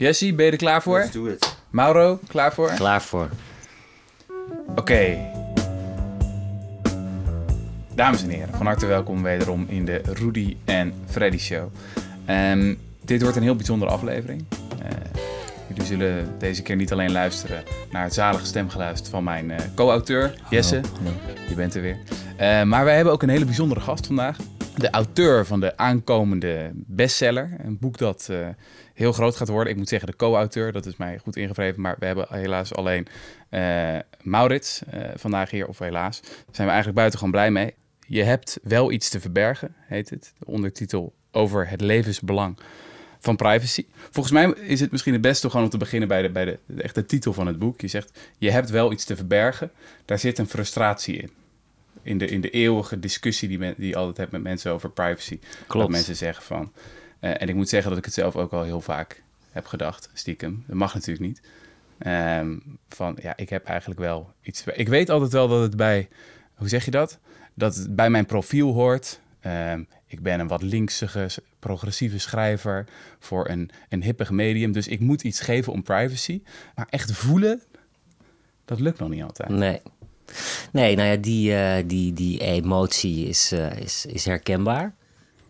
Jesse, ben je er klaar voor? Let's do it. Mauro, klaar voor? Klaar voor. Oké. Dames en heren, van harte welkom wederom in de Rudy en Freddy Show. Ehm, dit wordt een heel bijzondere aflevering. Eh, jullie zullen deze keer niet alleen luisteren naar het zalige stemgeluid van mijn eh, co-auteur, Jesse. Je bent er weer. Eh, maar wij hebben ook een hele bijzondere gast vandaag. De auteur van de aankomende bestseller. Een boek dat eh, heel groot gaat worden. Ik moet zeggen de co-auteur, dat is mij goed ingevreven. Maar we hebben helaas alleen eh, Maurits eh, vandaag hier. Of helaas, daar zijn we eigenlijk buitengewoon blij mee. Je hebt wel iets te verbergen, heet het. De ondertitel over het levensbelang van privacy. Volgens mij is het misschien het beste gewoon om te beginnen bij, de, bij de, de echte titel van het boek. Je zegt, je hebt wel iets te verbergen. Daar zit een frustratie in. In de, in de eeuwige discussie die, men, die je altijd hebt met mensen over privacy. Dat Klopt. mensen zeggen van... eh, en ik moet zeggen dat ik het zelf ook al heel vaak heb gedacht, stiekem. Dat mag natuurlijk niet. Ehm, van, ja, ik heb eigenlijk wel iets... Ik weet altijd wel dat het bij... Hoe zeg je dat? Dat het bij mijn profiel hoort. Ehm, ik ben een wat linksige, progressieve schrijver voor een, een hippig medium. Dus ik moet iets geven om privacy. Maar echt voelen, dat lukt nog niet altijd. Nee. Nee, nou ja, die, eh, die, die emotie is, eh, is, is herkenbaar.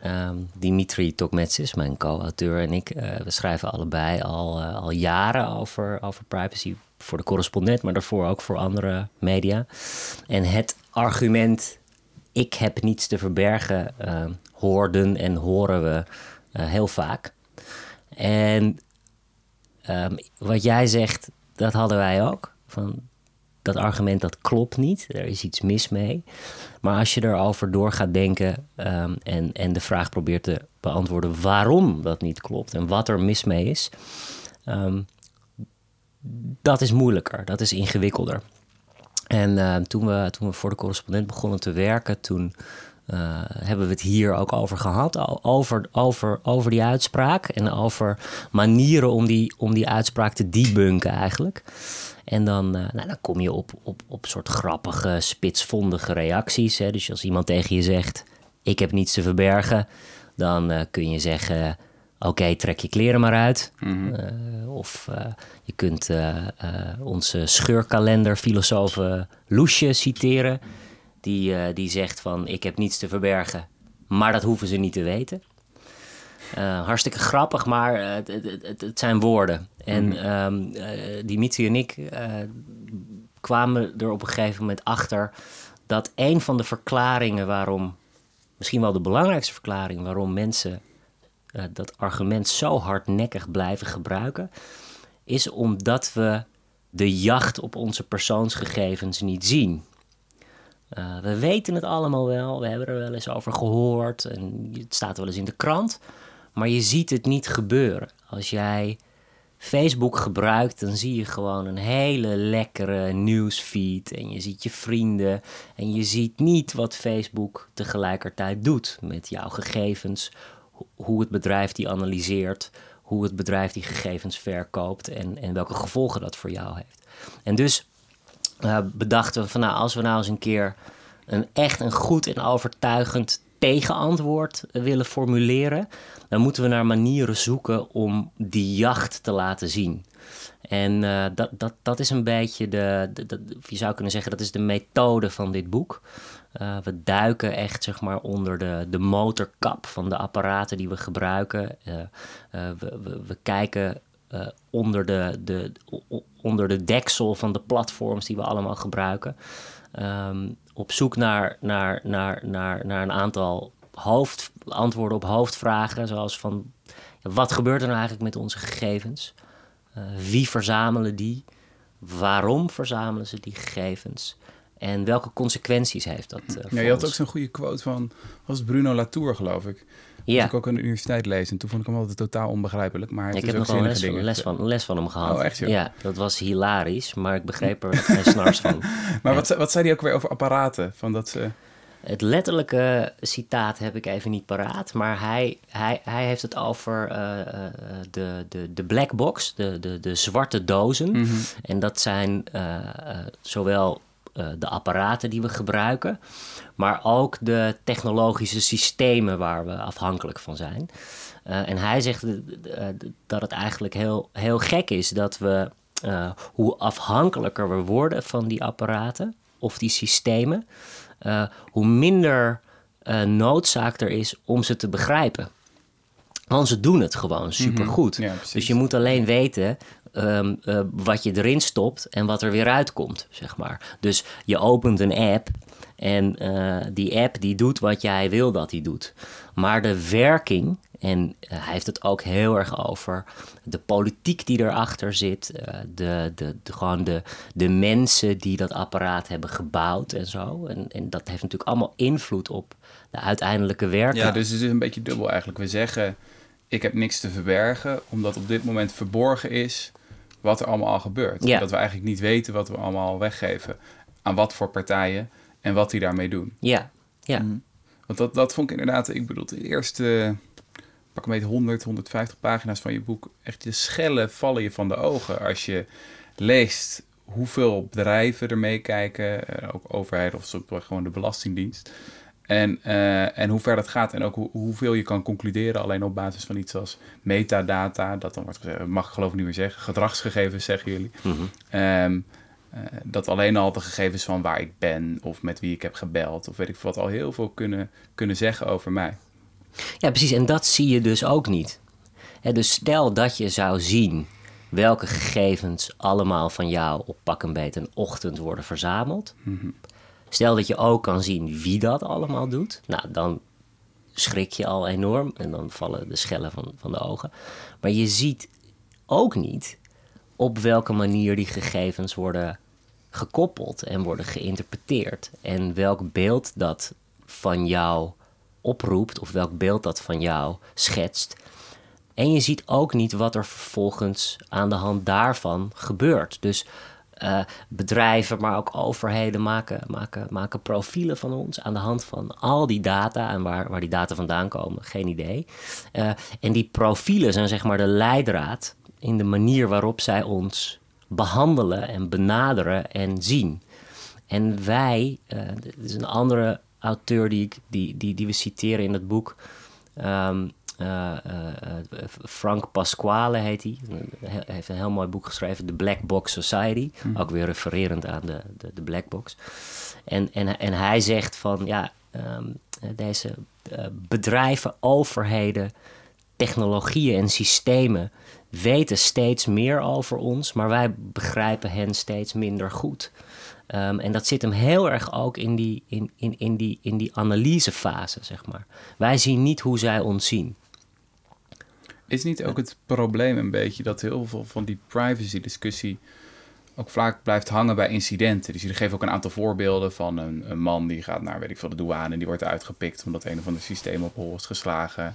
Ehm, Dimitri Tokmetsis, mijn co-auteur en ik, eh, we schrijven allebei al, eh, al jaren over, over privacy. Voor de correspondent, maar daarvoor ook voor andere media. En het argument, ik heb niets te verbergen, eh, hoorden en horen we eh, heel vaak. En Ehm, wat jij zegt, dat hadden wij ook. Van dat argument dat klopt niet, er is iets mis mee. Maar als je erover door gaat denken ehm, en, en de vraag probeert te beantwoorden waarom dat niet klopt en wat er mis mee is, ehm, dat is moeilijker, dat is ingewikkelder. En eh, toen, we, toen we voor de correspondent begonnen te werken, toen eh, hebben we het hier ook over gehad. Over, over, over die uitspraak en over manieren om die, om die uitspraak te debunken eigenlijk. En dan, eh, nou, dan kom je op, op, op soort grappige, spitsvondige reacties. Hè. Dus als iemand tegen je zegt, ik heb niets te verbergen, dan eh, kun je zeggen, oké, trek je kleren maar uit. Eh, of je kunt onze scheurkalender filosoof eh, Loesje citeren. Die, eh, die zegt van, ik heb niets te verbergen, maar dat hoeven ze niet te weten. Eh, hartstikke grappig, maar eh, het, het, het, het zijn woorden. En ehm eh, Dimitri en ik kwamen er op een gegeven moment achter dat een van de verklaringen waarom, misschien wel de belangrijkste verklaring waarom mensen dat argument zo hardnekkig blijven gebruiken, is omdat we de jacht op onze persoonsgegevens niet zien. Uh, we weten het allemaal wel, we hebben er wel eens over gehoord. En het staat wel eens in de krant, maar je ziet het niet gebeuren. Als jij Facebook gebruikt, dan zie je gewoon een hele lekkere nieuwsfeed. En je ziet je vrienden. En je ziet niet wat Facebook tegelijkertijd doet met jouw gegevens, ho- hoe het bedrijf die analyseert, hoe het bedrijf die gegevens verkoopt en, en welke gevolgen dat voor jou heeft. En dus uh, bedachten we van nou, als we nou eens een keer een echt een goed en overtuigend tegenantwoord willen formuleren, dan moeten we naar manieren zoeken om die jacht te laten zien. En uh, dat, dat, dat is een beetje de, je zou kunnen zeggen, dat is de methode van dit boek. We duiken echt zeg maar onder de, de motorkap van de apparaten die we gebruiken. We, we, we, kijken onder, de, de, onder de deksel van de platforms die we allemaal gebruiken. Um, op zoek naar, naar, naar, naar, naar een aantal hoofd, antwoorden op hoofdvragen. Zoals van, ja, wat gebeurt er nou eigenlijk met onze gegevens? Uh, wie verzamelen die? Waarom verzamelen ze die gegevens? En welke consequenties heeft dat? Uh, ja, je had ook zo'n goede quote van, was Bruno Latour geloof ik? Ja. ik ook aan de universiteit lezen. En toen vond ik hem altijd totaal onbegrijpelijk. Maar ik heb nog een les, van, les, van, les van hem gehad. Oh, echt joh? Ja, dat was hilarisch, maar ik begreep er geen snars van. Maar ja. wat, wat zei hij ook weer over apparaten? Van dat ze... Het letterlijke citaat heb ik even niet paraat, maar hij, hij, hij heeft het over uh, uh, de, de, de black box, de, de, de zwarte dozen. Mhm. Mm -hmm. En dat zijn uh, zowel de apparaten die we gebruiken, maar ook de technologische systemen waar we afhankelijk van zijn. Eh, en hij zegt eh, dat het eigenlijk heel, heel gek is dat we, eh, hoe afhankelijker we worden van die apparaten of die systemen, hoe minder noodzaak er is om ze te begrijpen. Want ze doen het gewoon supergoed. Mm dus je moet alleen weten um, uh, wat je erin stopt en wat er weer uitkomt, zeg maar. Dus je opent een app en uh, die app die doet wat jij wil dat hij doet. Maar de werking, en uh, hij heeft het ook heel erg over de politiek die erachter zit, de, de, de, gewoon de, de mensen die dat apparaat hebben gebouwd en zo. En, en dat heeft natuurlijk allemaal invloed op de uiteindelijke werking. Ja, dus het is een beetje dubbel eigenlijk. We zeggen, ik heb niks te verbergen, omdat op dit moment verborgen is wat er allemaal al gebeurt. Ja. Dat we eigenlijk niet weten wat we allemaal weggeven aan wat voor partijen en wat die daarmee doen. Ja, ja. Mm. Want dat, dat vond ik inderdaad, ik bedoel, de eerste pak een beetje 100, 150 pagina's van je boek, echt je schellen vallen je van de ogen als je leest hoeveel bedrijven er meekijken, eh, ook overheid of gewoon de Belastingdienst. En, uh, en hoe ver dat gaat en ook hoeveel je kan concluderen alleen op basis van iets als metadata. Dat dan wordt gezegd, mag ik geloof ik niet meer zeggen, gedragsgegevens zeggen jullie. Mhm. Ehm, eh, dat alleen al de gegevens van waar ik ben of met wie ik heb gebeld of weet ik wat al heel veel kunnen, kunnen zeggen over mij. Ja, precies. En dat zie je dus ook niet. dus stel dat je zou zien welke gegevens allemaal van jou op pak een beet een ochtend worden verzameld. Mhm. Stel dat je ook kan zien wie dat allemaal doet. Nou, dan schrik je al enorm en dan vallen de schellen van, van de ogen. Maar je ziet ook niet op welke manier die gegevens worden gekoppeld en worden geïnterpreteerd. En welk beeld dat van jou oproept of welk beeld dat van jou schetst. En je ziet ook niet wat er vervolgens aan de hand daarvan gebeurt. Dus uh, bedrijven, maar ook overheden maken, maken, maken profielen van ons aan de hand van al die data en waar, waar die data vandaan komen, geen idee. Uh, en die profielen zijn zeg maar de leidraad in de manier waarop zij ons behandelen en benaderen en zien. En wij, uh, dit is een andere auteur die, ik, die, die, die we citeren in het boek. Um, uh, Frank Pasquale heet hij. Hij heeft een heel mooi boek geschreven, The Black Box Society. Hm. Ook weer refererend aan de, de, de, Black Box. En, en, en hij zegt van ja, um, deze bedrijven, overheden, technologieën en systemen weten steeds meer over ons, maar wij begrijpen hen steeds minder goed. Um, en dat zit hem heel erg ook in die, in, in, in die, in die analysefase, zeg maar. Wij zien niet hoe zij ons zien. Is niet ook het probleem een beetje dat heel veel van die privacy-discussie ook vaak blijft hangen bij incidenten? Dus jullie geven ook een aantal voorbeelden van een, een, man die gaat naar, weet ik veel, de douane en die wordt uitgepikt omdat een of ander systeem op hol is geslagen.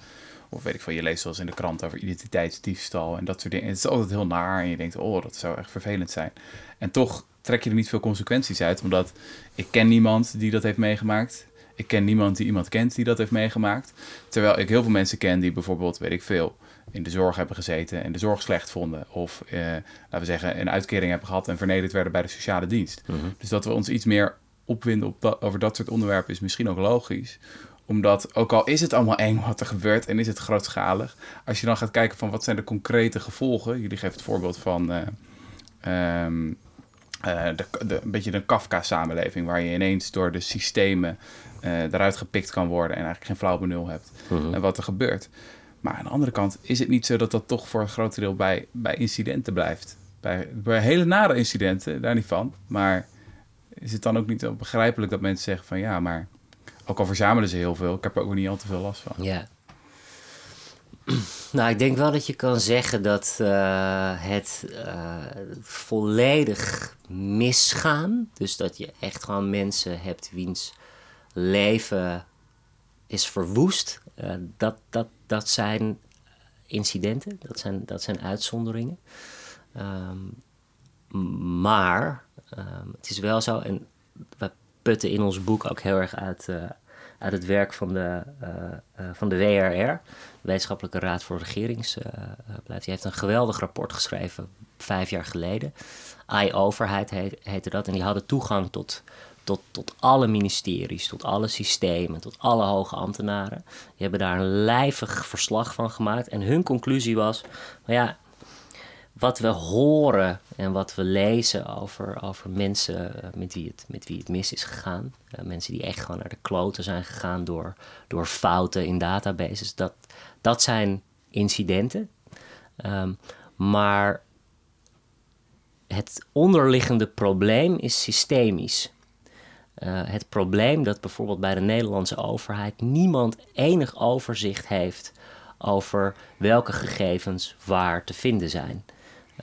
Of weet ik veel, je leest zoals in de krant over identiteitsdiefstal en dat soort dingen. het is altijd heel naar en je denkt, oh, dat zou echt vervelend zijn. En toch trek je er niet veel consequenties uit, omdat ik ken niemand die dat heeft meegemaakt. Ik ken niemand die iemand kent die dat heeft meegemaakt. Terwijl ik heel veel mensen ken die bijvoorbeeld, weet ik veel, in de zorg hebben gezeten en de zorg slecht vonden. Of, eh, laten we zeggen, een uitkering hebben gehad en vernederd werden bij de sociale dienst. Mhm. Dus dat we ons iets meer opwinden op over dat soort onderwerpen is misschien ook logisch omdat, ook al is het allemaal eng wat er gebeurt en is het grootschalig, als je dan gaat kijken van wat zijn de concrete gevolgen. Jullie geven het voorbeeld van uh, de, de, een beetje een Kafka-samenleving, waar je ineens door de systemen uh, eruit gepikt kan worden en eigenlijk geen flauw benul hebt. Mhm. En wat er gebeurt. Maar aan de andere kant is het niet zo dat dat toch voor een groot deel bij, bij incidenten blijft. Bij, bij hele nare incidenten, daar niet van. Maar is het dan ook niet begrijpelijk dat mensen zeggen van ja, maar ook al verzamelen ze heel veel, ik heb er ook niet al te veel last van. Ja. Nou, ik denk wel dat je kan zeggen dat uh, het uh, volledig misgaan, dus dat je echt gewoon mensen hebt wiens leven is verwoest, uh, dat, dat, dat zijn incidenten, dat zijn, dat zijn uitzonderingen. Um, maar um, het is wel zo, en we putten in ons boek ook heel erg uit, uh, uit het werk van de, uh, uh, van de WRR, de Wetenschappelijke Raad voor Regeringsbeleid. Die heeft een geweldig rapport geschreven vijf jaar geleden. I-overheid heette dat. En die hadden toegang tot tot, tot alle ministeries, tot alle systemen, tot alle hoge ambtenaren. Die hebben daar een lijvig verslag van gemaakt. En hun conclusie was: nou ja, wat we horen en wat we lezen over, over mensen eh, met wie, het, met wie het mis is gegaan. Uh, mensen die echt gewoon naar de kloten zijn gegaan door, door fouten in databases. Dat, dat zijn incidenten. Um, maar het onderliggende probleem is systemisch. Uh, het probleem dat bijvoorbeeld bij de Nederlandse overheid niemand enig overzicht heeft over welke gegevens waar te vinden zijn.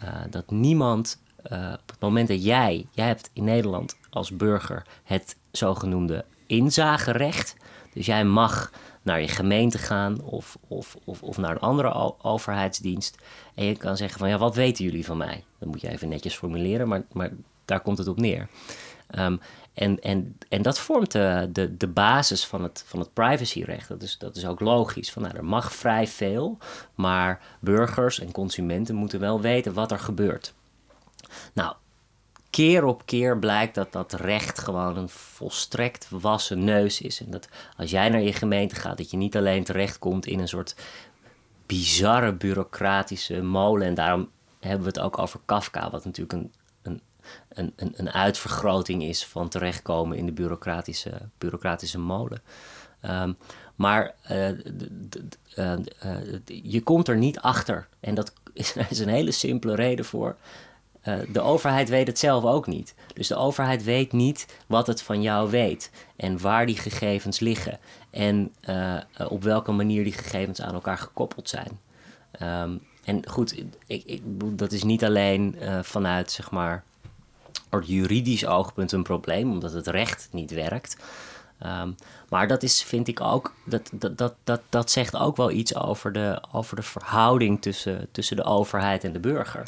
Uh, dat niemand uh, op het moment dat jij, jij hebt in Nederland als burger het zogenoemde inzagerecht. Dus jij mag naar je gemeente gaan of, of, of, of naar een andere overheidsdienst. En je kan zeggen van ja, wat weten jullie van mij? Dat moet je even netjes formuleren, maar, maar daar komt het op neer. Um, en, en, en dat vormt de, de, de basis van het, van het privacyrecht. Dat is, dat is ook logisch. Van, nou, er mag vrij veel, maar burgers en consumenten moeten wel weten wat er gebeurt. Nou, keer op keer blijkt dat dat recht gewoon een volstrekt wassen neus is. En dat als jij naar je gemeente gaat, dat je niet alleen terechtkomt in een soort bizarre bureaucratische molen. En daarom hebben we het ook over Kafka, wat natuurlijk een, een, een, een, uitvergroting is van terechtkomen in de bureaucratische, bureaucratische molen. Um, maar uh, uh, uh, je komt er niet achter. En dat is, een hele simpele reden voor. De overheid weet het zelf ook niet. Dus de overheid weet niet wat het van jou weet en waar die gegevens liggen en op welke manier die gegevens aan elkaar gekoppeld zijn. Um, en goed, ik, ik, dat is niet alleen vanuit zeg maar het juridisch oogpunt een probleem, omdat het recht niet werkt. Um, maar dat is, vind ik ook, dat, dat, dat, dat, dat zegt ook wel iets over de, over de verhouding tussen, tussen de overheid en de burger.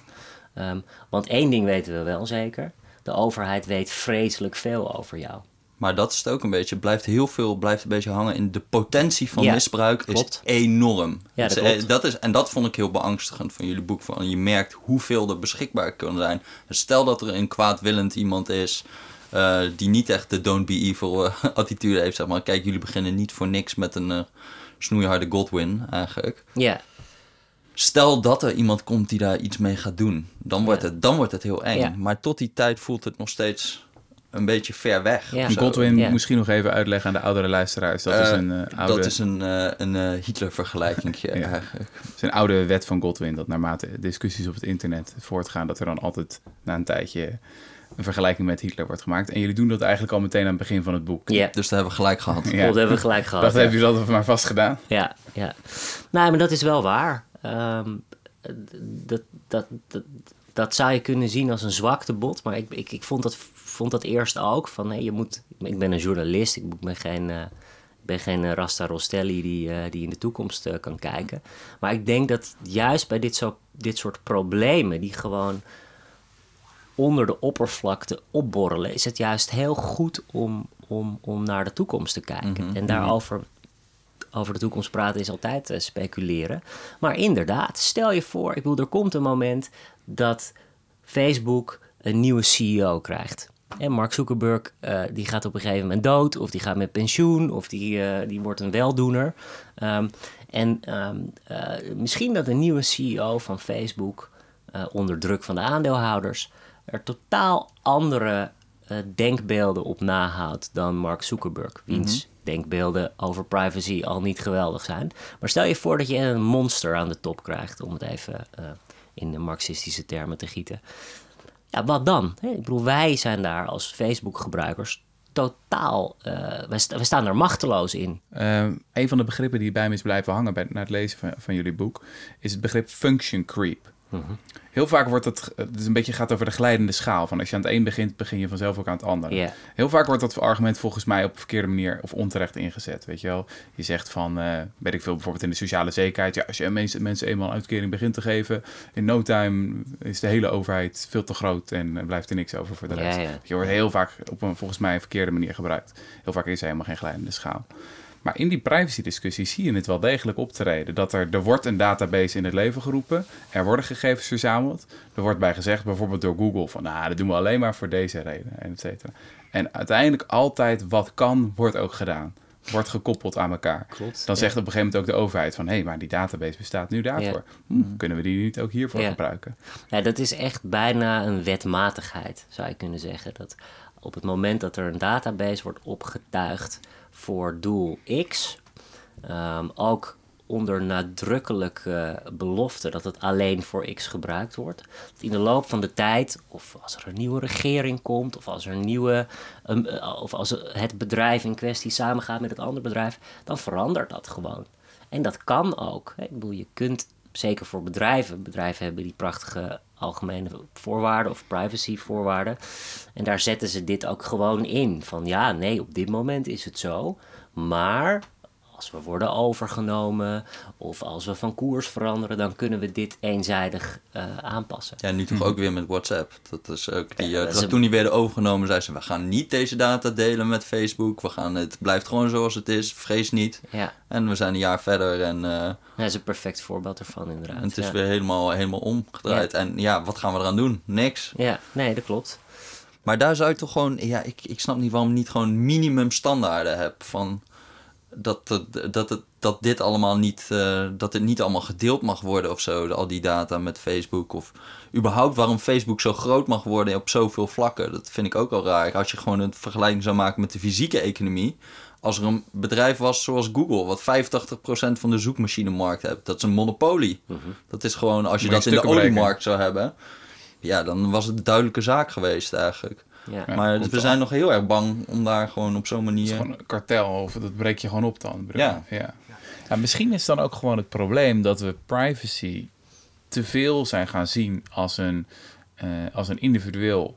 Um, want één ding weten we wel zeker: de overheid weet vreselijk veel over jou. Maar dat is het ook een beetje. Blijft heel veel blijft een beetje hangen in de potentie van ja, misbruik klopt. is enorm. Ja, dat, is, dat is, en dat vond ik heel beangstigend van jullie boek. Van, je merkt hoeveel er beschikbaar kan zijn. Dus stel dat er een kwaadwillend iemand is. Uh, die niet echt de don't be evil uh, attitude heeft. Zeg maar. Kijk, jullie beginnen niet voor niks met een uh, snoeiharde Godwin eigenlijk. Ja. Stel dat er iemand komt die daar iets mee gaat doen, dan wordt, het, dan wordt het heel eng. Ja. Maar tot die tijd voelt het nog steeds een beetje ver weg. Ja. Godwin ja. misschien nog even uitleggen aan de oudere luisteraars. Dat uh, is een uh, oude... Dat is een, uh, een Hitler-vergelijking ja. eigenlijk. Het is een oude wet van Godwin, dat naarmate discussies op het internet voortgaan... dat er dan altijd na een tijdje een vergelijking met Hitler wordt gemaakt. En jullie doen dat eigenlijk al meteen aan het begin van het boek. Ja. Dus daar hebben we gelijk gehad. Ja. Dat hebben we gelijk gehad. Dat hebben jullie altijd maar vast gedaan. Ja, ja. Nou, maar dat is wel waar. Um, dat, dat, dat, dat zou je kunnen zien als een zwaktebod. Maar ik, ik, ik vond, dat, vond dat eerst ook. Van, nee, je moet, ik ben een journalist, ik ben geen, uh, ben geen Rasta Rostelli die, uh, die in de toekomst uh, kan kijken. Maar ik denk dat juist bij dit, zo, dit soort problemen, die gewoon onder de oppervlakte opborrelen, is het juist heel goed om, om, om naar de toekomst te kijken. Mm -hmm. En daarover over de toekomst praten is altijd uh, speculeren. Maar inderdaad, stel je voor, ik bedoel, er komt een moment dat Facebook een nieuwe CEO krijgt. En Mark Zuckerberg uh, die gaat op een gegeven moment dood, of die gaat met pensioen, of die, uh, die wordt een weldoener. Um, en um, misschien dat een nieuwe CEO van Facebook onder druk van de aandeelhouders er totaal andere denkbeelden op nahoudt dan Mark Zuckerberg, wiens mm -hmm denkbeelden over privacy al niet geweldig zijn. Maar stel je voor dat je een monster aan de top krijgt, om het even in de marxistische termen te gieten. Ja, wat dan? Ik bedoel, wij zijn daar als Facebook-gebruikers totaal. St wij, staan er machteloos in. Uh, een van de begrippen die bij me is blijven hangen bij, na het lezen van, van jullie boek, is het begrip function creep. -hmm. Heel vaak wordt het, het is een beetje gaat over de glijdende schaal. Van als je aan het een begint, begin je vanzelf ook aan het andere. Yeah. Heel vaak wordt dat argument volgens mij op een verkeerde manier of onterecht ingezet. Weet je wel? Je zegt van, uh, weet ik veel, bijvoorbeeld in de sociale zekerheid. Ja, als je mensen, mensen eenmaal een uitkering begint te geven, in no time is de hele overheid veel te groot en blijft er niks over voor de rest. Yeah, yeah. Je wordt heel vaak op een volgens mij een verkeerde manier gebruikt. Heel vaak is er helemaal geen glijdende schaal. Maar in die privacy-discussie zie je het wel degelijk optreden. Dat er, er wordt een database in het leven geroepen. Er worden gegevens verzameld. Er wordt bij gezegd, bijvoorbeeld door Google, van nou, dat doen we alleen maar voor deze reden, et cetera. En uiteindelijk altijd wat kan, wordt ook gedaan. Wordt gekoppeld aan elkaar. Klopt, Dan ja. zegt op een gegeven moment ook de overheid van... hé, maar die database bestaat nu daarvoor. Hm, kunnen we die niet ook hiervoor Ja. gebruiken? Ja, dat is echt bijna een wetmatigheid, zou je kunnen zeggen. Dat op het moment dat er een database wordt opgetuigd voor doel X, ehm, ook onder nadrukkelijke belofte dat het alleen voor X gebruikt wordt. Dat in de loop van de tijd, of als er een nieuwe regering komt, of als er een nieuwe, eh, of als het bedrijf in kwestie samengaat met het andere bedrijf, dan verandert dat gewoon. En dat kan ook. Ik bedoel, je kunt zeker voor bedrijven, bedrijven hebben die prachtige algemene voorwaarden of privacyvoorwaarden. En daar zetten ze dit ook gewoon in. Van ja, nee, op dit moment is het zo. Maar als we worden overgenomen of als we van koers veranderen, dan kunnen we dit eenzijdig eh, aanpassen. Ja, nu toch ook weer met WhatsApp. Dat is ook die, Ja, eh, dat dat is toen die werden overgenomen, zei ze: we gaan niet deze data delen met Facebook. We gaan, het blijft gewoon zoals het is. Vrees niet. Ja, En we zijn een jaar verder en, eh, dat is een perfect voorbeeld ervan inderdaad. en het is ja. weer helemaal, helemaal omgedraaid. En ja, wat gaan we eraan doen? Niks. ja, nee, dat klopt. Maar daar zou je toch gewoon, ja, ik, ik snap niet waarom je niet gewoon minimum standaarden hebt van dat, dat, dat, dat dit allemaal niet, eh, dat het niet allemaal gedeeld mag worden of zo, al die data met Facebook of überhaupt waarom Facebook zo groot mag worden op zoveel vlakken. Dat vind ik ook al raar. Als je gewoon een vergelijking zou maken met de fysieke economie, als er een bedrijf was zoals Google, wat 85% van de zoekmachinemarkt heeft, dat is een monopolie. Dat is gewoon, als je je dat in de oliemarkt zou hebben, ja, dan was het een duidelijke zaak geweest eigenlijk. Ja. Maar we zijn nog heel erg bang om daar gewoon op zo'n Het is manier... gewoon een kartel, of dat breek je gewoon op dan. Ja. ja. Ja, misschien is dan ook gewoon het probleem dat we privacy te veel zijn gaan zien als een, eh, als een individueel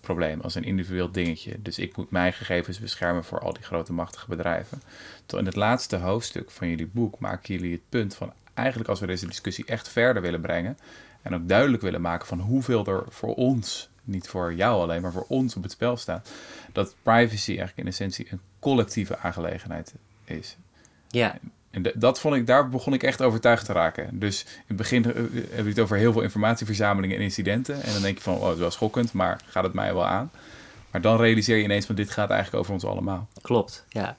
probleem, als een individueel dingetje. Dus ik moet mijn gegevens beschermen voor al die grote machtige bedrijven. Terwijl in het laatste hoofdstuk van jullie boek maken jullie het punt van eigenlijk als we deze discussie echt verder willen brengen en ook duidelijk willen maken van hoeveel er voor ons, niet voor jou alleen, maar voor ons op het spel staat, dat privacy eigenlijk in essentie een collectieve aangelegenheid is. Ja, En dat vond ik, daar begon ik echt overtuigd te raken. Dus in het begin eh, heb je het over heel veel informatieverzamelingen en incidenten. En dan denk je van, oh, het is wel schokkend, maar gaat het mij wel aan? Maar dan realiseer je ineens van, dit gaat eigenlijk over ons allemaal. klopt. Ja.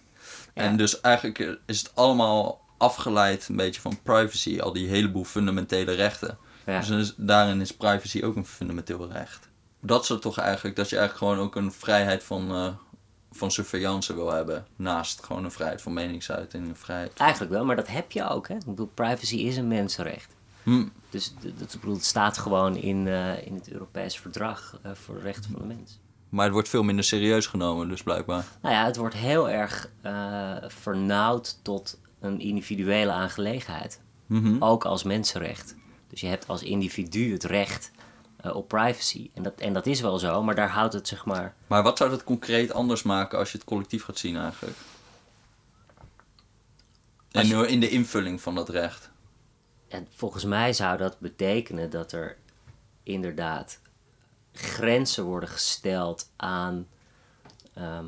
En dus eigenlijk eh, is het allemaal afgeleid een beetje van privacy, al die heleboel fundamentele rechten. Ja. Dus daarin is privacy ook een fundamenteel recht. Dat is het toch eigenlijk, dat je eigenlijk gewoon ook een vrijheid van, eh, van surveillance wil hebben. Naast gewoon een vrijheid van meningsuiting, een vrijheid. Eigenlijk wel, maar dat heb je ook. Hè? Ik bedoel, privacy is een mensenrecht. Hm. Dus dat, bedoel, het staat gewoon in, eh, in het Europees Verdrag eh, voor de Rechten van de Mens. Maar het wordt veel minder serieus genomen, dus blijkbaar. Nou ja, het wordt heel erg vernauwd tot een individuele aangelegenheid. Mhm. Ook als mensenrecht. Dus je hebt als individu het recht eh, op privacy. En dat, en dat is wel zo, maar daar houdt het zeg maar... Maar wat zou dat concreet anders maken als je het collectief gaat zien eigenlijk? En je- nu in de invulling van dat recht. En volgens mij zou dat betekenen dat er inderdaad grenzen worden gesteld aan, ehm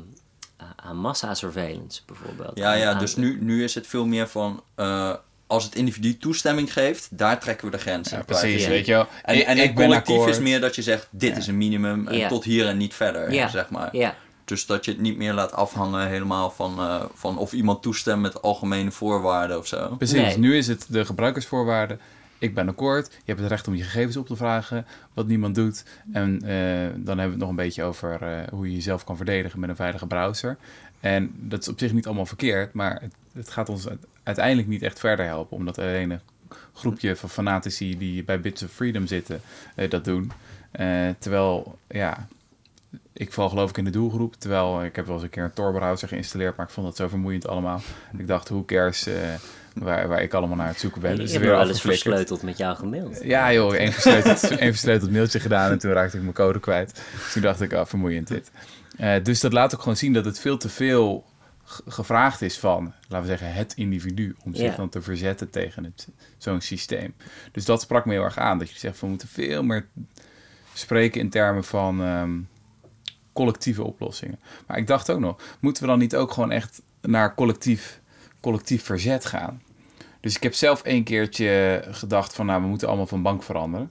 aan massasurveillance bijvoorbeeld. Ja, ja, Aan- dus nu, nu is het veel meer van... eh, als het individu toestemming geeft, daar trekken we de grens. Ja, in precies, weet je wel. En, Ik- en ik collectief akkoord. is meer dat je zegt, dit is een minimum en Ja. tot hier en niet verder, Ja, zeg maar. Ja, Dus dat je het niet meer laat afhangen helemaal van, eh, van of iemand toestemt met algemene voorwaarden of zo. Precies, Nee. nu is het de gebruikersvoorwaarden. Ik ben akkoord, je hebt het recht om je gegevens op te vragen, wat niemand doet. En eh, dan hebben we het nog een beetje over eh, hoe je jezelf kan verdedigen met een veilige browser. En dat is op zich niet allemaal verkeerd, maar het, het gaat ons uite- uiteindelijk niet echt verder helpen, omdat alleen een groepje van fanatici die bij Bits of Freedom zitten, eh, dat doen. Eh, terwijl, ja, ik val geloof ik in de doelgroep. Terwijl ik heb wel eens een keer een Tor-browser geïnstalleerd, maar ik vond dat zo vermoeiend allemaal. En ik dacht, hoe cares eh, waar, waar ik allemaal naar het zoeken ben. ik Dus heb weer er wel eens versleuteld met jou gemaild. Ja joh, één versleuteld, één versleuteld mailtje gedaan en toen raakte ik mijn code kwijt. Dus toen dacht ik, ah, vermoeiend dit. Eh, dus dat laat ook gewoon zien dat het veel te veel gevraagd is van, laten we zeggen, het individu. Om zich Ja. dan te verzetten tegen zo'n systeem. Dus dat sprak me heel erg aan. Dat je zegt, we moeten veel meer spreken in termen van ehm, collectieve oplossingen. Maar ik dacht ook nog, moeten we dan niet ook gewoon echt naar collectief, collectief verzet gaan. Dus ik heb zelf een keertje gedacht van, nou, we moeten allemaal van bank veranderen.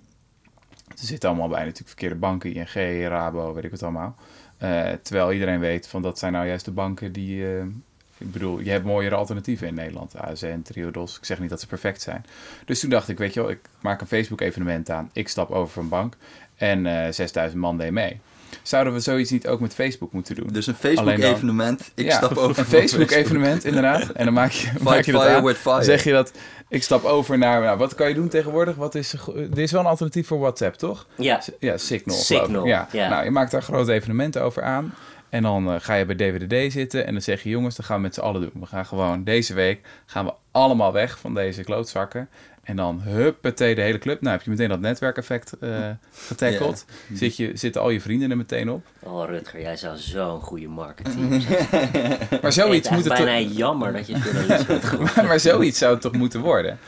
Ze zitten allemaal bij natuurlijk verkeerde banken, ING, Rabo, weet ik wat allemaal. Uh, terwijl iedereen weet van dat zijn nou juist de banken die... Uh, ik bedoel, je hebt mooiere alternatieven in Nederland. ASN, Triodos. Ik zeg niet dat ze perfect zijn. Dus toen dacht ik, weet je wel, ik maak een Facebook-evenement aan. Ik stap over van bank. En uh, 6000 man deed mee. Zouden we zoiets niet ook met Facebook moeten doen? Dus een Facebook-evenement. Ik ja, stap over. Een Facebook-evenement, inderdaad. En dan maak je, maak je dat fire aan. with fire. zeg je dat ik stap over naar. Nou, wat kan je doen tegenwoordig? Wat is, er is wel een alternatief voor WhatsApp, toch? Ja. Ja, Signal. Signal, Ja. ja. Nou, je maakt daar grote evenementen over aan. En dan eh, ga je bij DWDD zitten en dan zeg je: jongens, dat gaan we met z'n allen doen. We gaan gewoon deze week gaan we allemaal weg van deze klootzakken. En dan huppatee de hele club. Nou heb je meteen dat netwerkeffect eh getackeld. Zit je, zitten al je vrienden er meteen op. Oh, Rutger, jij zou zo'n goede marketing zijn. Maar zoiets het moet is het bijna toch... jammer dat je journalist bent. Maar, maar zoiets zou het toch moeten worden?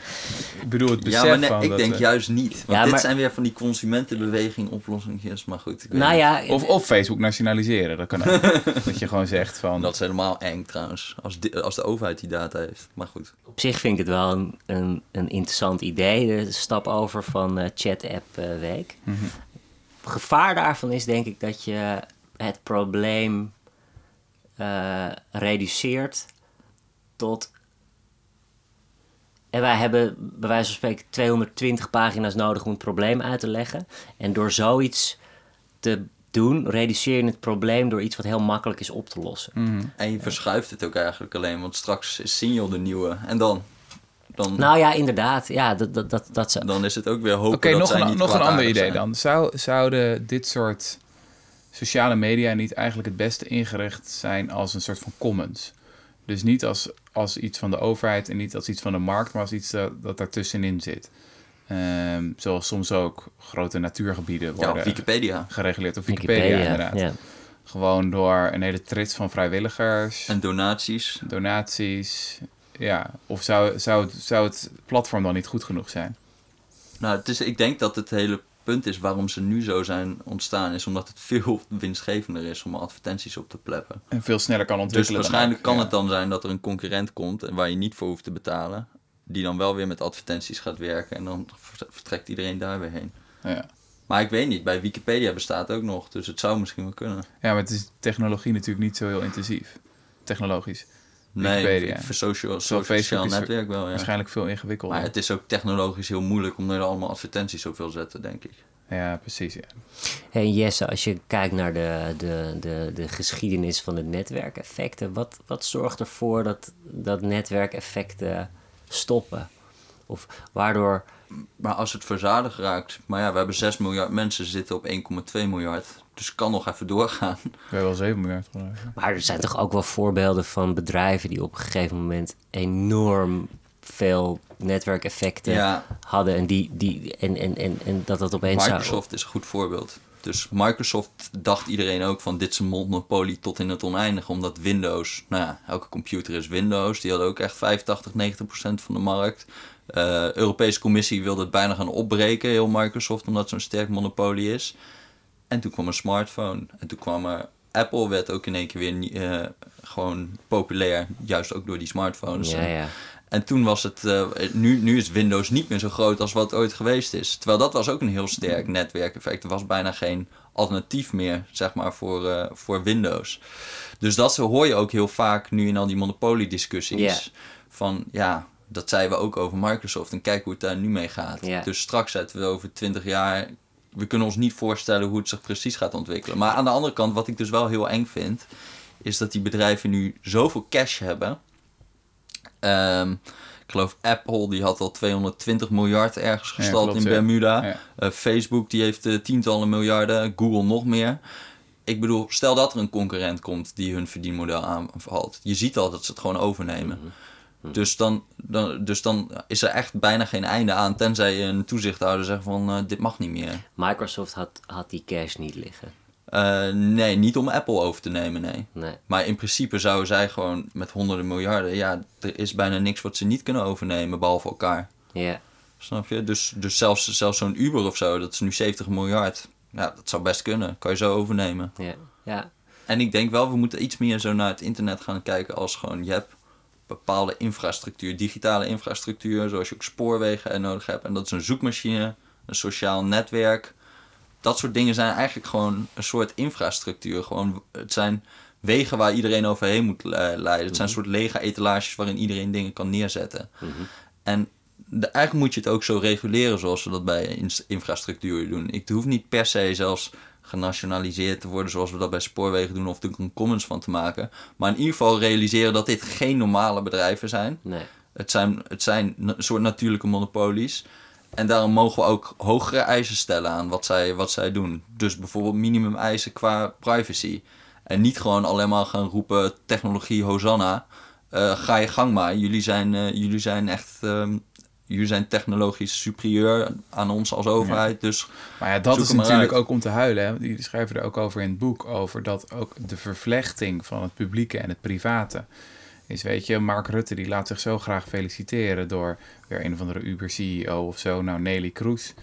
Ik bedoel, het besef Ja, maar nee, van ik dat, denk juist niet. Want Ja, dit maar- zijn weer van die consumentenbeweging oplossingjes. Maar goed, ik weet nou ja, Of, of Facebook nationaliseren, dat kan ook. dat je gewoon zegt van... Dat is helemaal eng trouwens. Als, di- als de overheid die data heeft. Maar goed. op zich vind ik het wel een, een, een interessant idee. De stap over van eh, chat-app eh, week. Gevaar daarvan is denk ik dat je het probleem eh, reduceert tot... En wij hebben bij wijze van spreken 220 pagina's nodig om het probleem uit te leggen. En door zoiets te doen, reduceer je het probleem door iets wat heel makkelijk is op te lossen. Mhm. En je verschuift het ook eigenlijk alleen. Want straks is Signal de nieuwe. En dan? Dan, Nou ja, inderdaad. Ja, dat, dat, dat, dat zou... dan is het ook weer hopen Oké, dat nog, zij een, niet nog een ander idee zijn. dan. Zou, zouden dit soort sociale media niet eigenlijk het beste ingericht zijn als een soort van commons? Dus niet als, als iets van de overheid en niet als iets van de markt, maar als iets dat, dat daartussenin zit. Ehm, zoals soms ook grote natuurgebieden Ja, worden op Wikipedia. gereguleerd. Of Wikipedia, inderdaad. ja. Gewoon door een hele trits van vrijwilligers, En donaties. donaties. Ja, of zou, zou, het, zou het platform dan niet goed genoeg zijn? Nou, het is, ik denk dat het hele punt is waarom ze nu zo zijn ontstaan. Is omdat het veel winstgevender is om advertenties op te pleppen. En veel sneller kan Dus ontwikkelen. dan waarschijnlijk kan ja. het dan zijn dat er een concurrent komt en waar je niet voor hoeft te betalen. Die dan wel weer met advertenties gaat werken en dan vertrekt iedereen daar weer heen. Ja. Maar ik weet niet, bij Wikipedia bestaat ook nog, dus het zou misschien wel kunnen. ja, maar het is technologie natuurlijk niet zo heel intensief. Technologisch. Nee, voor social, social netwerk wel, ja. Waarschijnlijk veel ingewikkelder. Maar het is ook technologisch heel moeilijk om er allemaal advertenties op wil zetten, denk ik. Ja, precies. Ja. Hey Jesse, als je kijkt naar de, de, de, de geschiedenis van de netwerkeffecten, wat, wat zorgt ervoor dat, dat netwerkeffecten stoppen? Of waardoor. Maar als het verzadigd raakt, maar ja, we hebben 6 miljard mensen zitten op 1,2 miljard. Dus het kan nog even doorgaan. We hebben wel 7 miljard. Maar er zijn toch ook wel voorbeelden van bedrijven die op een gegeven moment enorm veel netwerkeffecten Ja. hadden en, die, die, en, en, en, en dat dat opeens zou- Microsoft is een goed voorbeeld. Dus Microsoft dacht iedereen ook van dit is een monopolie tot in het oneindige. Omdat Windows, nou ja, elke computer is Windows. Die had ook echt 85, 90 procent van de markt. Eh Europese Commissie wilde het bijna gaan opbreken, heel Microsoft, omdat het zo'n sterk monopolie is. En toen kwam een smartphone. En toen kwam er... Apple werd ook in één keer weer eh, gewoon populair. Juist ook door die smartphones. Ja, ja. En toen was het, eh, nu, nu is Windows niet meer zo groot als wat het ooit geweest is. Terwijl dat was ook een heel sterk netwerkeffect. Er was bijna geen alternatief meer, zeg maar, voor, eh, voor Windows. Dus dat hoor je ook heel vaak nu in al die monopoliediscussies. Van ja, dat zeiden we ook over Microsoft. En kijk hoe het daar nu mee gaat. Dus straks zetten we over 20 jaar. We kunnen ons niet voorstellen hoe het zich precies gaat ontwikkelen. Maar aan de andere kant, wat ik dus wel heel eng vind, is dat die bedrijven nu zoveel cash hebben. Ehm, ik geloof Apple die had al 220 miljard ergens gestald klopt, in. Bermuda. Ja. Eh, Facebook die heeft eh, tientallen miljarden, Google nog meer. Ik bedoel, stel dat er een concurrent komt die hun verdienmodel aanvalt. Je ziet al dat ze het gewoon overnemen. Dus, dan, dan, dus dan is er echt bijna geen einde aan, tenzij een toezichthouder zegt van eh, dit mag niet meer. Microsoft had, had die cash niet liggen. Eh, nee, niet om Apple over te nemen, nee. Nee. Maar in principe zouden zij gewoon met honderden miljarden, ja, er is bijna niks wat ze niet kunnen overnemen, behalve elkaar. Ja. Snap je? Dus, dus zelfs, zelfs zo'n Uber of zo, dat is nu 70 miljard. Ja, dat zou best kunnen. Kan je zo overnemen. Ja, ja. En ik denk wel, we moeten iets meer zo naar het internet gaan kijken als gewoon je hebt bepaalde infrastructuur, digitale infrastructuur, zoals je ook spoorwegen en nodig hebt. En dat is een zoekmachine, een sociaal netwerk. Dat soort dingen zijn eigenlijk gewoon een soort infrastructuur. Gewoon, het zijn wegen waar iedereen overheen moet le- leiden. Het zijn een soort lege etalages waarin iedereen dingen kan neerzetten. En de, eigenlijk moet je het ook zo reguleren zoals we dat bij infrastructuur doen. Ik het hoeft niet per se zelfs genationaliseerd te worden zoals we dat bij spoorwegen doen of er een commons van te maken. Maar in ieder geval realiseren dat dit geen normale bedrijven zijn. Nee. Het zijn, het zijn een soort natuurlijke monopolies. En daarom mogen we ook hogere eisen stellen aan wat zij, wat zij doen. Dus bijvoorbeeld minimum eisen qua privacy. En niet gewoon alleen maar gaan roepen technologie Hosanna. Eh, ga je gang maar. Jullie zijn, eh, jullie zijn echt ehm, jullie zijn technologisch superieur aan ons als overheid. Dus Maar ja, dat is natuurlijk uit. ook om te huilen. Hè? Die schrijven er ook over in het boek. Over dat ook de vervlechting van het publieke en het private. Is weet je, Mark Rutte die laat zich zo graag feliciteren door weer een of andere Uber-CEO of zo. Nou, Nelly Kroes,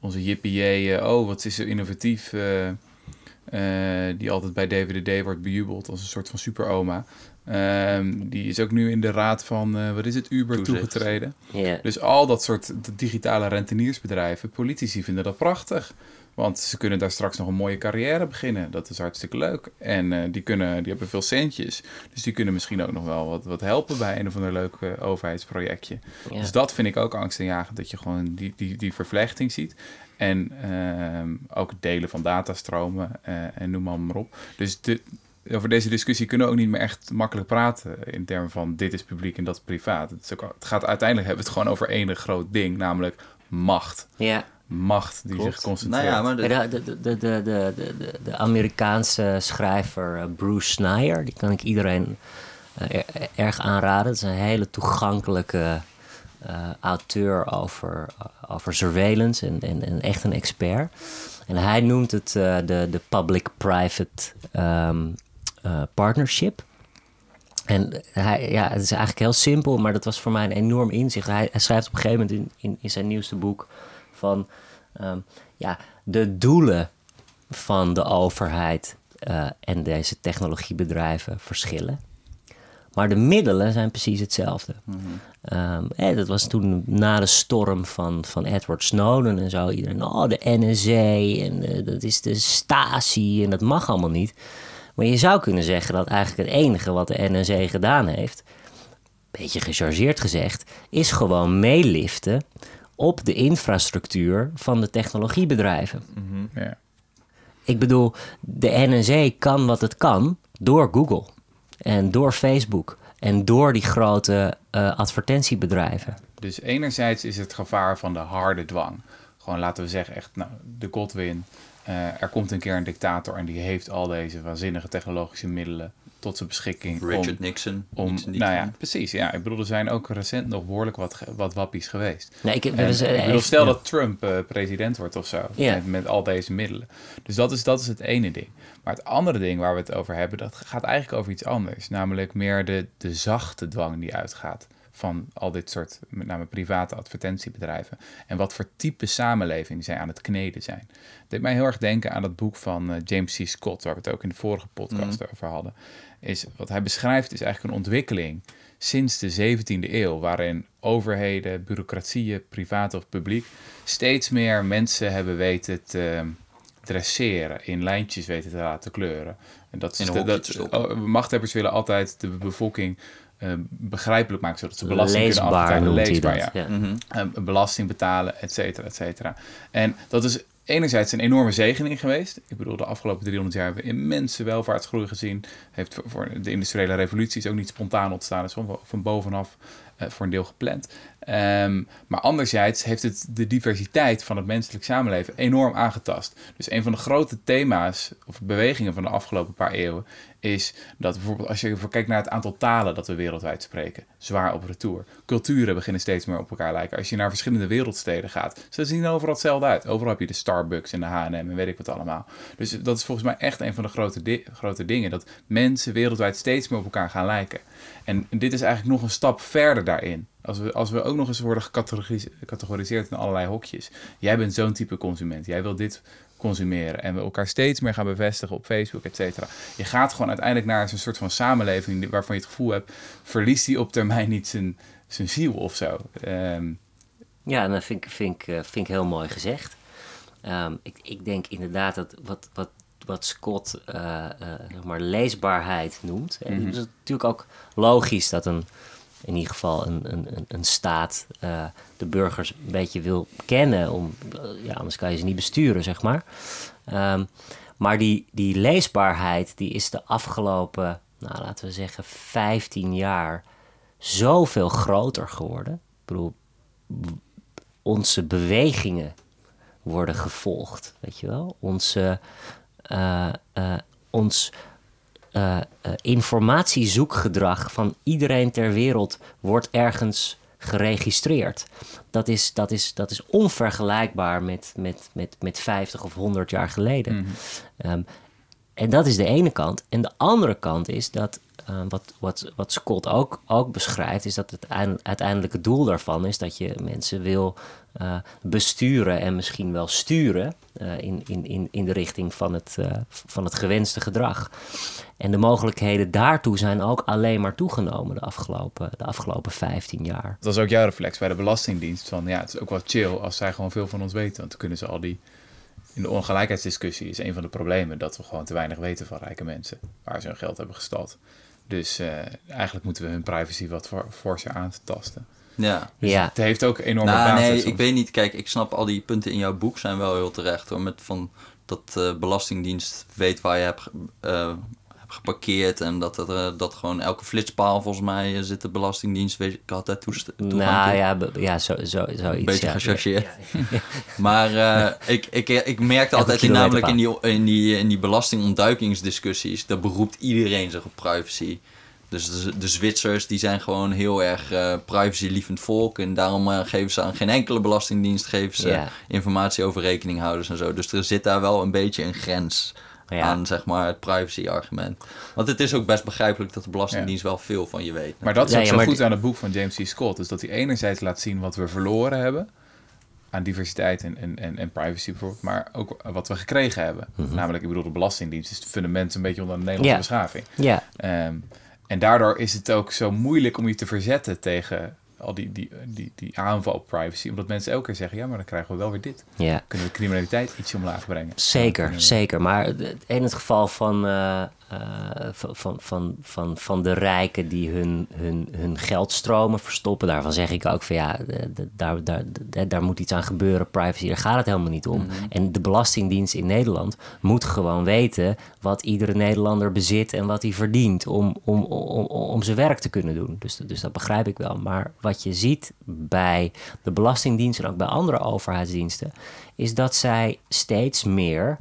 onze jippie oh wat is zo innovatief. eh, eh, die altijd bij DVDD wordt bejubeld als een soort van superoma. Ehm, die is ook nu in de raad van, eh, wat is het, Uber Toezicht. toegetreden. Ja. Dus al dat soort digitale renteniersbedrijven, politici vinden dat prachtig. Want ze kunnen daar straks nog een mooie carrière beginnen. Dat is hartstikke leuk. En eh, die, kunnen, die hebben veel centjes. Dus die kunnen misschien ook nog wel wat, wat helpen bij een of ander leuk eh, overheidsprojectje. Dus dat vind ik ook angstaanjagend. Dat je gewoon die, die, die vervlechting ziet. En ehm, ook het delen van datastromen eh, en noem maar, maar op. Dus de, over deze discussie kunnen we ook niet meer echt makkelijk praten. In termen van dit is publiek en dat is privaat. Het, is ook, het gaat uiteindelijk hebben we het gewoon over één groot ding. Namelijk macht. ja. Macht die klopt. zich concentreert. Nou ja, maar de- De, de, de, de, de, Amerikaanse schrijver eh, Bruce Snyder, die kan ik iedereen eh, er- erg aanraden. Het is een hele toegankelijke eh, auteur over, over surveillance en, en, en echt een expert. En hij noemt het eh, de, de public-private ehm, eh, partnership. En hij, ja, het is eigenlijk heel simpel, maar dat was voor mij een enorm inzicht. Hij, hij schrijft op een gegeven moment in, in, in zijn nieuwste boek van ehm, ja, de doelen van de overheid eh, en deze technologiebedrijven verschillen. Maar de middelen zijn precies hetzelfde. Ehm, eh, dat was toen na de storm van, van Edward Snowden en zo. Iedereen, oh, de NSA en eh, dat is de Stasi en dat mag allemaal niet. Maar je zou kunnen zeggen dat eigenlijk het enige wat de NSA gedaan heeft, beetje gechargeerd gezegd, is gewoon meeliften op de infrastructuur van de technologiebedrijven. Ja. Ik bedoel, de NSA kan wat het kan door Google en door Facebook en door die grote eh, advertentiebedrijven. Dus enerzijds is het gevaar van de harde dwang. Gewoon laten we zeggen, echt, nou, de Godwin. Eh, er komt een keer een dictator en die heeft al deze waanzinnige technologische middelen tot zijn beschikking. Richard om, Nixon. om, Nixon, nou ja, precies. Ja, ik bedoel, er zijn ook recent nog behoorlijk wat, wat wappies geweest. Nee, ik, En, bedoel, stel ja. dat Trump eh, president wordt of zo, Ja. met, met al deze middelen. Dus dat is, dat is het ene ding. Maar het andere ding waar we het over hebben, dat gaat eigenlijk over iets anders. Namelijk meer de, de zachte dwang die uitgaat van al dit soort, met name private advertentiebedrijven. En wat voor type samenleving zij aan het kneden zijn. Het deed mij heel erg denken aan het boek van eh, James C. Scott, waar we het ook in de vorige podcast over hadden. Is, wat hij beschrijft is eigenlijk een ontwikkeling sinds de 17e eeuw, waarin overheden, bureaucratieën, privaat of publiek, steeds meer mensen hebben weten te dresseren, in lijntjes weten te laten kleuren. En dat is de- dat, oh, machthebbers willen altijd de bevolking eh, begrijpelijk maken, zodat ze belasting kunnen leesbaar afbetalen. noemt hij Leesbaar, dat. ja Ja. Mhm. eh, belasting betalen, et cetera, et cetera. En dat is enerzijds een enorme zegening geweest. Ik bedoel, de afgelopen 300 jaar hebben we immense welvaartsgroei gezien. Heeft voor- voor de industriële revolutie is ook niet spontaan ontstaan, is gewoon van bovenaf eh, voor een deel gepland. Ehm, maar anderzijds heeft het de diversiteit van het menselijk samenleven enorm aangetast. Dus een van de grote thema's of bewegingen van de afgelopen paar eeuwen is dat bijvoorbeeld als je kijkt naar het aantal talen dat we wereldwijd spreken, zwaar op retour. Culturen beginnen steeds meer op elkaar lijken. Als je naar verschillende wereldsteden gaat, ze zien overal hetzelfde uit. Overal heb je de Starbucks en de H&M en weet ik wat allemaal. Dus dat is volgens mij echt een van de grote, grote dingen, dat mensen wereldwijd steeds meer op elkaar gaan lijken. En dit is eigenlijk nog een stap verder daarin. Als we, als we ook nog eens worden gecategoriseerd in allerlei hokjes. Jij bent zo'n type consument. Jij wil dit consumeren. En we elkaar steeds meer gaan bevestigen op Facebook, et cetera. Je gaat gewoon uiteindelijk naar een soort van samenleving waarvan je het gevoel hebt, verliest die op termijn niet zijn, zijn ziel of zo. Ehm, ja, dat vind ik, vind, ik, eh, vind ik heel mooi gezegd. Ehm, ik, ik denk inderdaad dat wat, wat, wat Scott uh, zeg maar leesbaarheid noemt. En mm het is natuurlijk ook logisch dat een, in ieder geval een, een, een staat de burgers een beetje wil kennen. Om, ja, anders kan je ze niet besturen, zeg maar. Ehm, maar die, die leesbaarheid die is de afgelopen, nou, laten we zeggen, 15 jaar zoveel groter geworden. Ik bedoel, onze bewegingen worden gevolgd, weet je wel? Onze, uh, uh, ons uh, informatiezoekgedrag van iedereen ter wereld wordt ergens geregistreerd. Dat is, dat is, dat is onvergelijkbaar met, met, met, met 50 of 100 jaar geleden. Mm -hmm. en dat is de ene kant. En de andere kant is dat uh, wat, wat, wat Scott ook, ook beschrijft, is dat het uiteindelijke doel daarvan is dat je mensen wil uh, besturen en misschien wel sturen uh, in, in, in, in de richting van het, van het gewenste gedrag. En de mogelijkheden daartoe zijn ook alleen maar toegenomen de afgelopen, de afgelopen 15 jaar. Dat was ook jouw reflex bij de Belastingdienst. Van ja, het is ook wel chill als zij gewoon veel van ons weten. Want dan kunnen ze al die. In de ongelijkheidsdiscussie is een van de problemen dat we gewoon te weinig weten van rijke mensen. Waar ze hun geld hebben gestald. Dus eigenlijk moeten we hun privacy wat for, forser aantasten. Ja. Dus ja. Het heeft ook enorme nou, basis. Nee, soms. ik weet niet. Kijk, ik snap al die punten in jouw boek zijn wel heel terecht. Hoor, met van dat uh, Belastingdienst weet waar je hebt, uh, hebt geparkeerd. En dat, er, uh, dat gewoon elke flitspaal volgens mij zit de Belastingdienst. Weet ik altijd toest Nou ja, ja zo, zo, zoiets. Beetje ja. gechargeerd. Ja, ja. maar ik, ik, ik merkte altijd in, namelijk in die, in, die, in die belastingontduikingsdiscussies. daar beroept iedereen zich op privacy. Dus de, de Zwitsers die zijn gewoon heel erg uh, privacy-lievend volk. En daarom uh, geven ze aan geen enkele belastingdienst geven ze informatie over rekeninghouders en zo. Dus er zit daar wel een beetje een grens Ja. aan, zeg maar, het privacy-argument. Want het is ook best begrijpelijk dat de Belastingdienst wel veel van je weet. Maar dat is Ja, ook ja, zo maar goed die- aan het boek van James C. Scott. Dus dat hij enerzijds laat zien wat we verloren hebben. Aan diversiteit en, en, en, en privacy bijvoorbeeld. Maar ook wat we gekregen hebben. Namelijk, ik bedoel, de Belastingdienst is het fundament een beetje onder de Nederlandse beschaving. Ja, Ehm, en daardoor is het ook zo moeilijk om je te verzetten tegen al die, die, die, die aanval op privacy. Omdat mensen elke keer zeggen, ja, maar dan krijgen we wel weer dit. ja. Kunnen we de criminaliteit ietsje omlaag brengen. Zeker, zeker. Maar in het geval van, eh, van, van, van, van, van de rijken die hun, hun, hun geldstromen verstoppen, daarvan zeg ik ook van ja, de- daar, daar, daar moet iets aan gebeuren. Privacy, daar gaat het helemaal niet om. En de Belastingdienst in Nederland moet gewoon weten wat iedere Nederlander bezit en wat hij verdient om, om, om, om zijn werk te kunnen doen. Dus, dus dat begrijp ik wel. Maar wat je ziet bij de Belastingdienst en ook bij andere overheidsdiensten, is dat zij steeds meer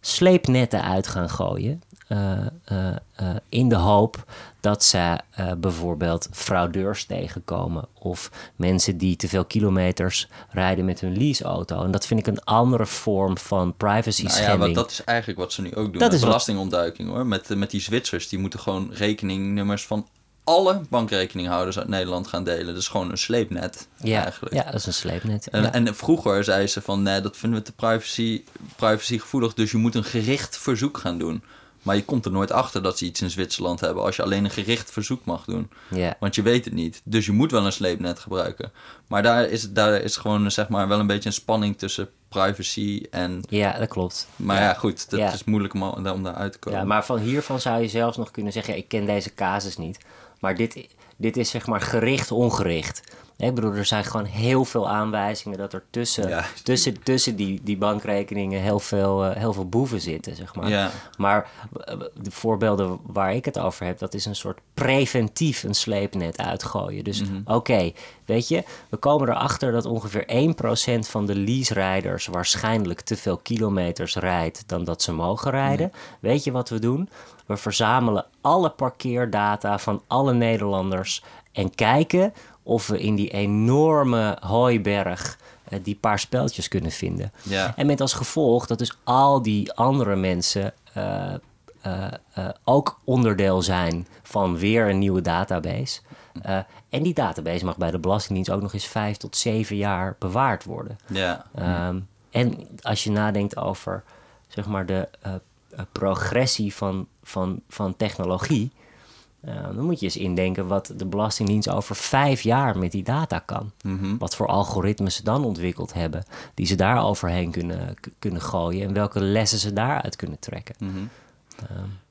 sleepnetten uit gaan gooien. Eh, eh, eh, in de hoop dat ze bijvoorbeeld fraudeurs tegenkomen of mensen die te veel kilometers rijden met hun leaseauto. En dat vind ik een andere vorm van privacy Nou ja, wat, dat is eigenlijk wat ze nu ook doen. Dat is belastingontduiking hoor. Met, met die Zwitsers, die moeten gewoon rekeningnummers van alle bankrekeninghouders uit Nederland gaan delen. Dat is gewoon een sleepnet ja, eigenlijk. ja, dat is een sleepnet. En, ja. en vroeger zei ze van nee, dat vinden we te privacy, privacy gevoelig, dus je moet een gericht verzoek gaan doen. Maar je komt er nooit achter dat ze iets in Zwitserland hebben als je alleen een gericht verzoek mag doen. ja. Want je weet het niet. Dus je moet wel een sleepnet gebruiken. Maar daar is, daar is gewoon zeg maar wel een beetje een spanning tussen privacy en... ja, dat klopt. Maar ja, goed, dat Ja. is moeilijk om, om daaruit te komen. Ja, maar van hiervan zou je zelfs nog kunnen zeggen: ja, ik ken deze casus niet. Maar dit, dit is zeg maar gericht ongericht. Ik bedoel, er zijn gewoon heel veel aanwijzingen dat er tussen, Ja. tussen, tussen die, die bankrekeningen heel veel, eh, heel veel boeven zitten, zeg maar. Ja. Maar eh, de voorbeelden waar ik het over heb, dat is een soort preventief een sleepnet uitgooien. Dus oké, weet je, we komen erachter dat ongeveer 1% van de lease-rijders waarschijnlijk te veel kilometers rijdt dan dat ze mogen rijden. Weet je wat we doen? We verzamelen alle parkeerdata van alle Nederlanders en kijken of we in die enorme hooiberg eh, die paar speltjes kunnen vinden. Ja. En met als gevolg dat dus al die andere mensen eh, eh, ook onderdeel zijn van weer een nieuwe database. En die database mag bij de Belastingdienst ook nog eens vijf tot zeven jaar bewaard worden. Ja. Ehm, en als je nadenkt over zeg maar, de progressie van, van, van technologie, dan moet je eens indenken wat de Belastingdienst over vijf jaar met die data kan. Wat voor algoritmes ze dan ontwikkeld hebben, die ze daar overheen kunnen, kunnen gooien en welke lessen ze daaruit kunnen trekken.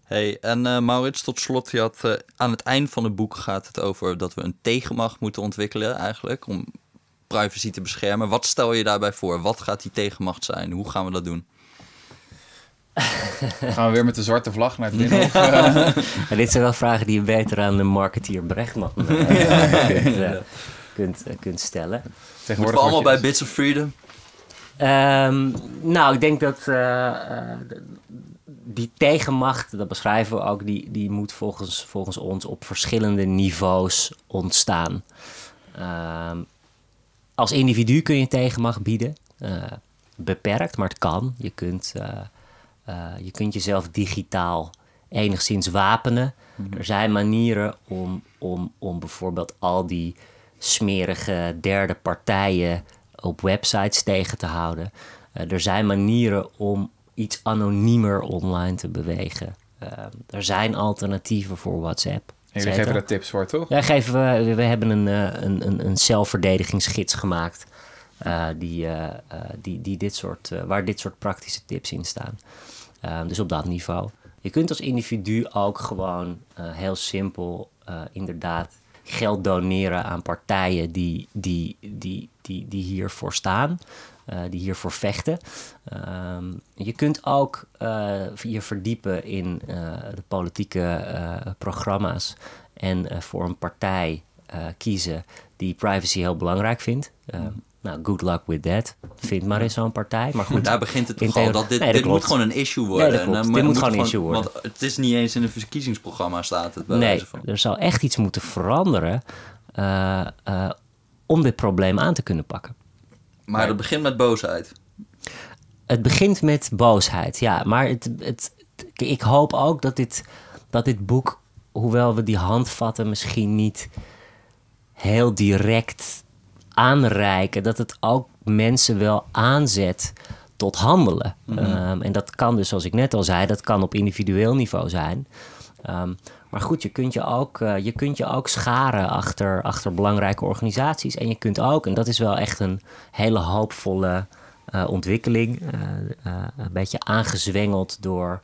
Hey, en eh, Maurits, tot slot, je had, eh, aan het eind van het boek gaat het over dat we een tegenmacht moeten ontwikkelen eigenlijk, om privacy te beschermen. Wat stel je daarbij voor? Wat gaat die tegenmacht zijn? Hoe gaan we dat doen? Gaan we weer met de zwarte vlag naar het binnenhof? eh? En dit zijn wel vragen die je beter aan de marketeer Brechtman eh, kunt, eh, kunt, eh, kunt stellen. Moeten we Tegenwoordig allemaal bij Bits of Freedom? Ehm, nou, ik denk dat die tegenmacht, dat beschrijven we ook, die, die moet volgens, volgens ons op verschillende niveaus ontstaan. Ehm, als individu kun je tegenmacht bieden, eh, beperkt, maar het kan. Je kunt, eh, je kunt jezelf digitaal enigszins wapenen. Er zijn manieren om, om, om bijvoorbeeld al die smerige derde partijen op websites tegen te houden. Eh, er zijn manieren om iets anoniemer online te bewegen. Eh, er zijn alternatieven voor WhatsApp. En jullie geven daar tips voor, toch? Ja, geven we, we hebben een, een, een, een zelfverdedigingsgids gemaakt. die, die, die dit soort, waar dit soort praktische tips in staan. Eh, dus op dat niveau. Je kunt als individu ook gewoon eh, heel simpel eh, inderdaad geld doneren aan partijen die, die, die, die, die hiervoor staan. eh, die hiervoor vechten. Ehm, je kunt ook je verdiepen in de politieke programma's en voor een partij kiezen die privacy heel belangrijk vindt. Ehm, nou, good luck with that. Vind maar eens zo'n partij. Maar goed, Daar begint het toch al. Dat dit Nee, dit moet gewoon een issue worden. Nee, dat klopt. En, eh, Dit moet gewoon een issue worden. Want het is niet eens in een verkiezingsprogramma staat het bij Nee, van. er zou echt iets moeten veranderen eh, eh, om dit probleem aan te kunnen pakken. Maar het begint met boosheid. Het begint met boosheid, ja. Maar het, het- ik hoop ook dat dit, dat dit boek, hoewel we die handvatten misschien niet heel direct aanreiken, dat het ook mensen wel aanzet tot handelen. Ehm, en dat kan dus, zoals ik net al zei, dat kan op individueel niveau zijn. Ehm, maar goed, je kunt je ook, eh, je kunt je ook scharen achter, achter belangrijke organisaties. En je kunt ook, en dat is wel echt een hele hoopvolle eh, ontwikkeling, eh, een beetje aangezwengeld door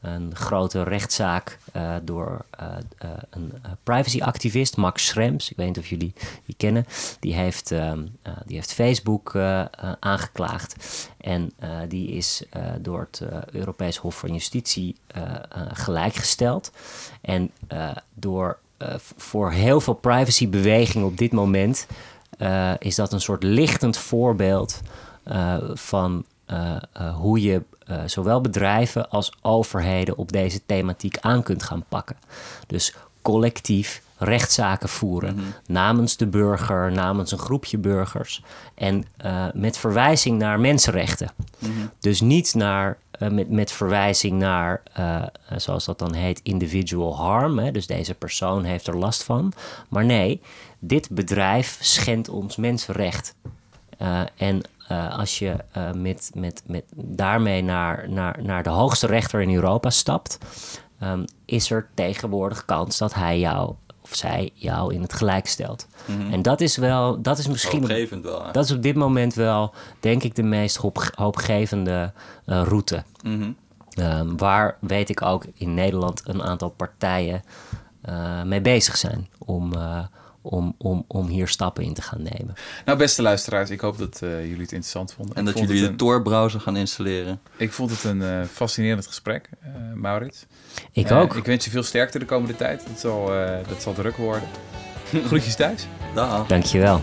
een grote rechtszaak uh, door uh, uh, een privacyactivist, Max Schrems. Ik weet niet of jullie die kennen. Die heeft, um, die heeft Facebook aangeklaagd. En die is door het Europees Hof van Justitie gelijkgesteld. En door, voor heel veel privacybewegingen op dit moment is dat een soort lichtend voorbeeld van hoe je uh, zowel bedrijven als overheden op deze thematiek aan kunt gaan pakken. Dus collectief rechtszaken voeren mm -hmm. namens de burger, namens een groepje burgers en uh, met verwijzing naar mensenrechten. Mm -hmm. Dus niet naar, uh, met, met verwijzing naar, uh, zoals dat dan heet, individual harm. Hè? Dus deze persoon heeft er last van. Maar nee, dit bedrijf schendt ons mensenrecht. en uh, als je uh, met, met, met daarmee naar, naar, naar de hoogste rechter in Europa stapt, um, is er tegenwoordig kans dat hij jou of zij jou in het gelijk stelt. Mm -hmm. En dat is wel, dat is misschien. Hoopgevend wel. Hè? Dat is op dit moment wel, denk ik, de meest hoop, hoopgevende uh, route. Mm -hmm. um, waar weet ik ook in Nederland een aantal partijen mee bezig zijn om om, om, om hier stappen in te gaan nemen. Nou, beste luisteraars, ik hoop dat uh, jullie het interessant vonden. En ik dat jullie de. Tor-browser gaan installeren. Ik vond het een uh, fascinerend gesprek, uh, Maurits. Ik ook. Ik wens je veel sterkte de komende tijd. Het zal, dat zal druk worden. Groetjes thuis. Dag. Dankjewel.